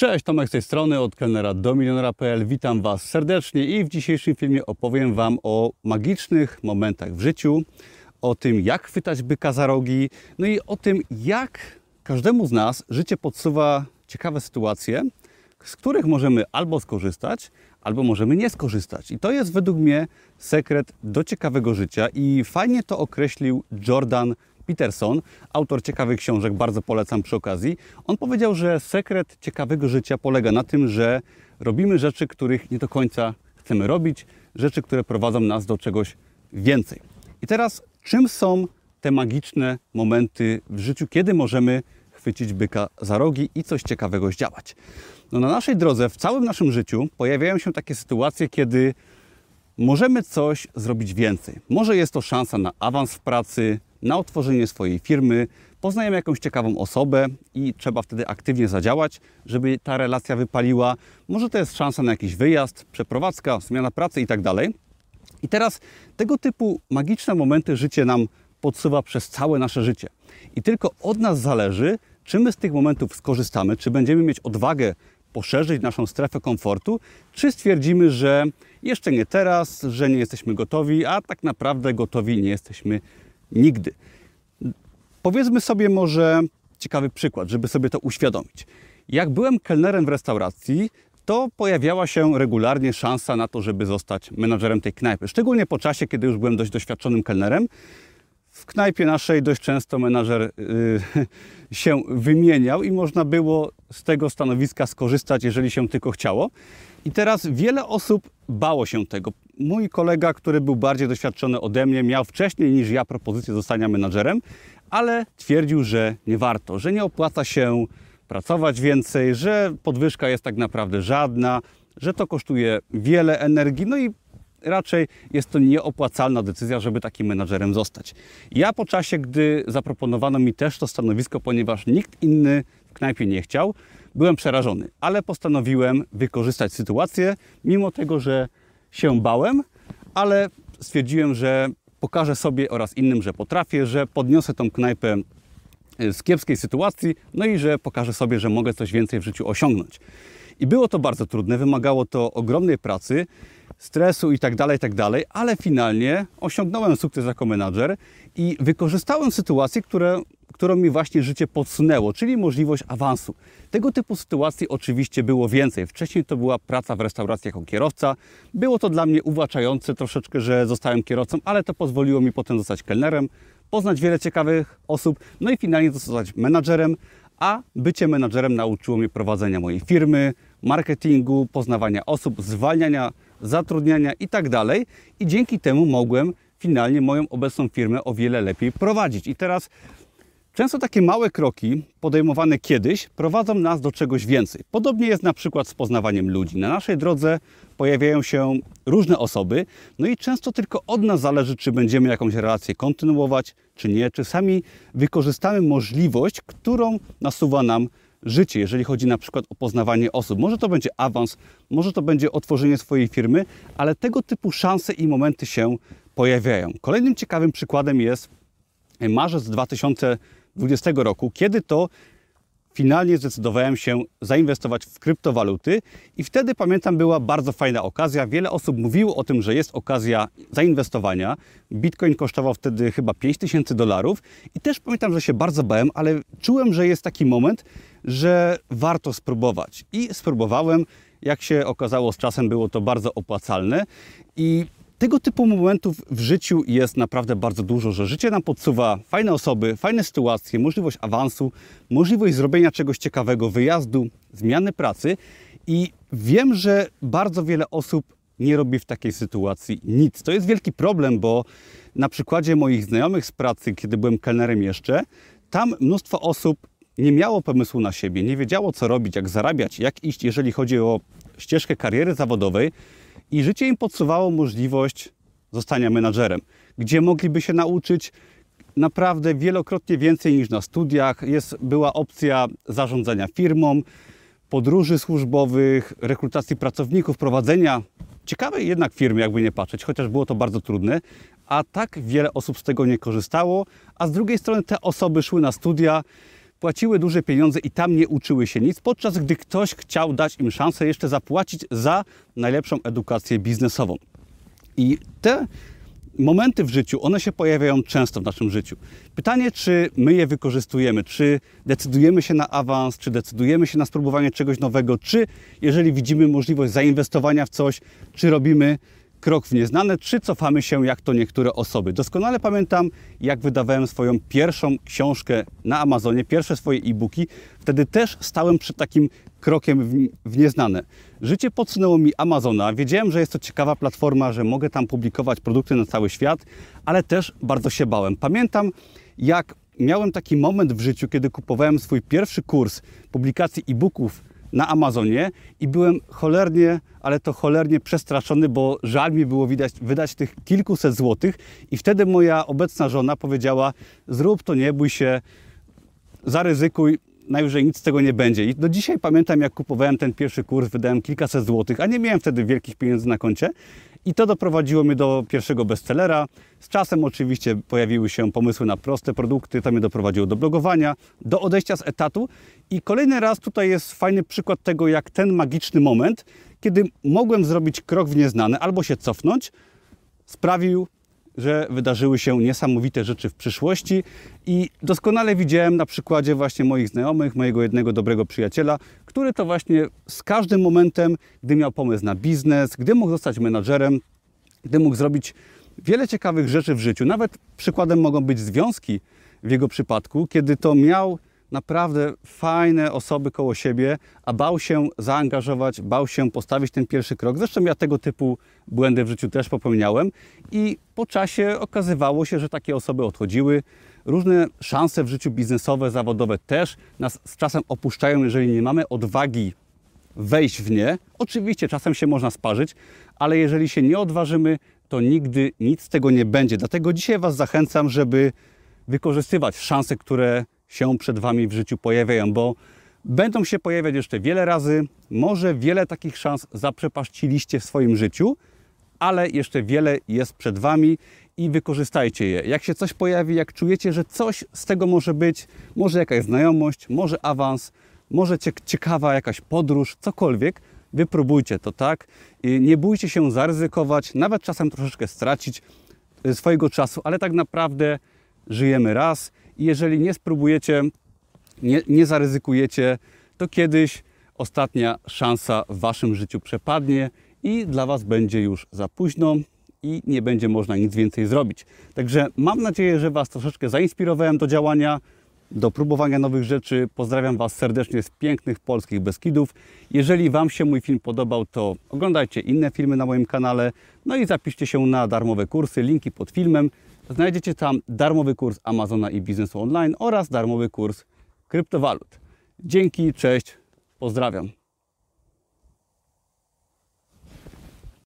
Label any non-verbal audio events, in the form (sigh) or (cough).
Cześć, Tomek z tej strony, od kelnera do milionera.pl. Witam Was serdecznie i w dzisiejszym filmie opowiem Wam o magicznych momentach w życiu, o tym jak chwytać byka za rogi, no i o tym jak każdemu z nas życie podsuwa ciekawe sytuacje, z których możemy albo skorzystać, albo możemy nie skorzystać. I to jest według mnie sekret do ciekawego życia i fajnie to określił Jordan Peterson, autor ciekawych książek, bardzo polecam przy okazji. On powiedział, że sekret ciekawego życia polega na tym, że robimy rzeczy, których nie do końca chcemy robić, rzeczy, które prowadzą nas do czegoś więcej. I teraz, czym są te magiczne momenty w życiu, kiedy możemy chwycić byka za rogi i coś ciekawego zdziałać? No na naszej drodze, w całym naszym życiu pojawiają się takie sytuacje, kiedy możemy coś zrobić więcej. Może jest to szansa na awans w pracy, na otworzenie swojej firmy, poznajemy jakąś ciekawą osobę i trzeba wtedy aktywnie zadziałać, żeby ta relacja wypaliła. Może to jest szansa na jakiś wyjazd, przeprowadzka, zmiana pracy itd. Tak I teraz tego typu magiczne momenty życie nam podsuwa przez całe nasze życie. I tylko od nas zależy, czy my z tych momentów skorzystamy, czy będziemy mieć odwagę poszerzyć naszą strefę komfortu, czy stwierdzimy, że jeszcze nie teraz, że nie jesteśmy gotowi, a tak naprawdę gotowi nie jesteśmy nigdy. Powiedzmy sobie może ciekawy przykład, żeby sobie to uświadomić. Jak byłem kelnerem w restauracji, to pojawiała się regularnie szansa na to, żeby zostać menadżerem tej knajpy. Szczególnie po czasie, kiedy już byłem dość doświadczonym kelnerem. W knajpie naszej dość często menadżer yy, (laughs) się wymieniał i można było z tego stanowiska skorzystać, jeżeli się tylko chciało. I teraz wiele osób bało się tego. Mój kolega, który był bardziej doświadczony ode mnie, miał wcześniej niż ja propozycję zostania menadżerem, ale twierdził, że nie warto, że nie opłaca się pracować więcej, że podwyżka jest tak naprawdę żadna, że to kosztuje wiele energii, no i raczej jest to nieopłacalna decyzja, żeby takim menadżerem zostać. Ja po czasie, gdy zaproponowano mi też to stanowisko, ponieważ nikt inny w knajpie nie chciał, byłem przerażony, ale postanowiłem wykorzystać sytuację, mimo tego, że się bałem, ale stwierdziłem, że pokażę sobie oraz innym, że potrafię, że podniosę tą knajpę e, z kiepskiej sytuacji, no i że pokażę sobie, że mogę coś więcej w życiu osiągnąć. I było to bardzo trudne, wymagało to ogromnej pracy, stresu i tak dalej, tak dalej, ale finalnie osiągnąłem sukces jako menadżer i wykorzystałem sytuację, które, którą mi właśnie życie podsunęło, czyli możliwość awansu. Tego typu sytuacji oczywiście było więcej. Wcześniej to była praca w restauracji jako kierowca. Było to dla mnie uwłaczające troszeczkę, że zostałem kierowcą, ale to pozwoliło mi potem zostać kelnerem, poznać wiele ciekawych osób, no i finalnie zostać menadżerem, a bycie menadżerem nauczyło mnie prowadzenia mojej firmy, marketingu, poznawania osób, zwalniania, zatrudniania itd. Tak I dzięki temu mogłem finalnie moją obecną firmę o wiele lepiej prowadzić. I teraz Często takie małe kroki podejmowane kiedyś prowadzą nas do czegoś więcej. Podobnie jest na przykład z poznawaniem ludzi. Na naszej drodze pojawiają się różne osoby, no i często tylko od nas zależy, czy będziemy jakąś relację kontynuować, czy nie, czy sami wykorzystamy możliwość, którą nasuwa nam życie, jeżeli chodzi na przykład o poznawanie osób. Może to będzie awans, może to będzie otworzenie swojej firmy, ale tego typu szanse i momenty się pojawiają. Kolejnym ciekawym przykładem jest marzec 2000 2020 roku, kiedy to finalnie zdecydowałem się zainwestować w kryptowaluty i wtedy pamiętam była bardzo fajna okazja. Wiele osób mówiło o tym, że jest okazja zainwestowania. Bitcoin kosztował wtedy chyba 5000 dolarów i też pamiętam, że się bardzo bałem, ale czułem, że jest taki moment, że warto spróbować. I spróbowałem. Jak się okazało z czasem było to bardzo opłacalne i tego typu momentów w życiu jest naprawdę bardzo dużo, że życie nam podsuwa fajne osoby, fajne sytuacje, możliwość awansu, możliwość zrobienia czegoś ciekawego, wyjazdu, zmiany pracy i wiem, że bardzo wiele osób nie robi w takiej sytuacji nic. To jest wielki problem, bo na przykładzie moich znajomych z pracy, kiedy byłem kelnerem jeszcze, tam mnóstwo osób nie miało pomysłu na siebie, nie wiedziało co robić, jak zarabiać, jak iść, jeżeli chodzi o ścieżkę kariery zawodowej, i życie im podsuwało możliwość zostania menadżerem, gdzie mogliby się nauczyć naprawdę wielokrotnie więcej niż na studiach. Jest, była opcja zarządzania firmą, podróży służbowych, rekrutacji pracowników, prowadzenia ciekawej jednak firmy, jakby nie patrzeć, chociaż było to bardzo trudne, a tak wiele osób z tego nie korzystało, a z drugiej strony te osoby szły na studia, płaciły duże pieniądze i tam nie uczyły się nic, podczas gdy ktoś chciał dać im szansę jeszcze zapłacić za najlepszą edukację biznesową. I te momenty w życiu, one się pojawiają często w naszym życiu. Pytanie, czy my je wykorzystujemy, czy decydujemy się na awans, czy decydujemy się na spróbowanie czegoś nowego, czy jeżeli widzimy możliwość zainwestowania w coś, czy robimy krok w nieznane, czy cofamy się jak to niektóre osoby. Doskonale pamiętam, jak wydawałem swoją pierwszą książkę na Amazonie, pierwsze swoje e-booki. Wtedy też stałem przed takim krokiem w, nieznane. Życie podsunęło mi Amazona. Wiedziałem, że jest to ciekawa platforma, że mogę tam publikować produkty na cały świat, ale też bardzo się bałem. Pamiętam, jak miałem taki moment w życiu, kiedy kupowałem swój pierwszy kurs publikacji e-booków na Amazonie i byłem cholernie, ale to cholernie przestraszony, bo żal mi było widać, wydać tych kilkuset złotych i wtedy moja obecna żona powiedziała zrób to, nie bój się, zaryzykuj, najwyżej nic z tego nie będzie. I do dzisiaj pamiętam, jak kupowałem ten pierwszy kurs, wydałem kilkaset złotych, a nie miałem wtedy wielkich pieniędzy na koncie. I to doprowadziło mnie do pierwszego bestsellera. Z czasem oczywiście pojawiły się pomysły na proste produkty, to mnie doprowadziło do blogowania, do odejścia z etatu. I kolejny raz tutaj jest fajny przykład tego, jak ten magiczny moment, kiedy mogłem zrobić krok w nieznane albo się cofnąć, sprawił, że wydarzyły się niesamowite rzeczy w przyszłości i doskonale widziałem na przykładzie właśnie moich znajomych, mojego jednego dobrego przyjaciela, który to właśnie z każdym momentem, gdy miał pomysł na biznes, gdy mógł zostać menadżerem, gdy mógł zrobić wiele ciekawych rzeczy w życiu. Nawet przykładem mogą być związki w jego przypadku, kiedy to miał naprawdę fajne osoby koło siebie, a bał się zaangażować, bał się postawić ten pierwszy krok. Zresztą ja tego typu błędy w życiu też popełniałem i po czasie okazywało się, że takie osoby odchodziły. Różne szanse w życiu biznesowe, zawodowe też nas z czasem opuszczają, jeżeli nie mamy odwagi wejść w nie. Oczywiście czasem się można sparzyć, ale jeżeli się nie odważymy, to nigdy nic z tego nie będzie. Dlatego dzisiaj Was zachęcam, żeby wykorzystywać szanse, które się przed Wami w życiu pojawiają, bo będą się pojawiać jeszcze wiele razy. Może wiele takich szans zaprzepaściliście w swoim życiu, ale jeszcze wiele jest przed Wami i wykorzystajcie je. Jak się coś pojawi, jak czujecie, że coś z tego może być, może jakaś znajomość, może awans, może ciekawa jakaś podróż, cokolwiek, wypróbujcie to, tak? Nie bójcie się zaryzykować, nawet czasem troszeczkę stracić y, swojego czasu, ale tak naprawdę żyjemy raz i jeżeli nie spróbujecie, nie, nie zaryzykujecie, to kiedyś ostatnia szansa w Waszym życiu przepadnie i dla Was będzie już za późno i nie będzie można nic więcej zrobić. Także mam nadzieję, że Was troszeczkę zainspirowałem do działania, do próbowania nowych rzeczy. Pozdrawiam Was serdecznie z pięknych polskich Beskidów. Jeżeli Wam się mój film podobał, to oglądajcie inne filmy na moim kanale. No i zapiszcie się na darmowe kursy, linki pod filmem. Znajdziecie tam darmowy kurs Amazona i biznesu online oraz darmowy kurs kryptowalut. Dzięki, cześć, pozdrawiam.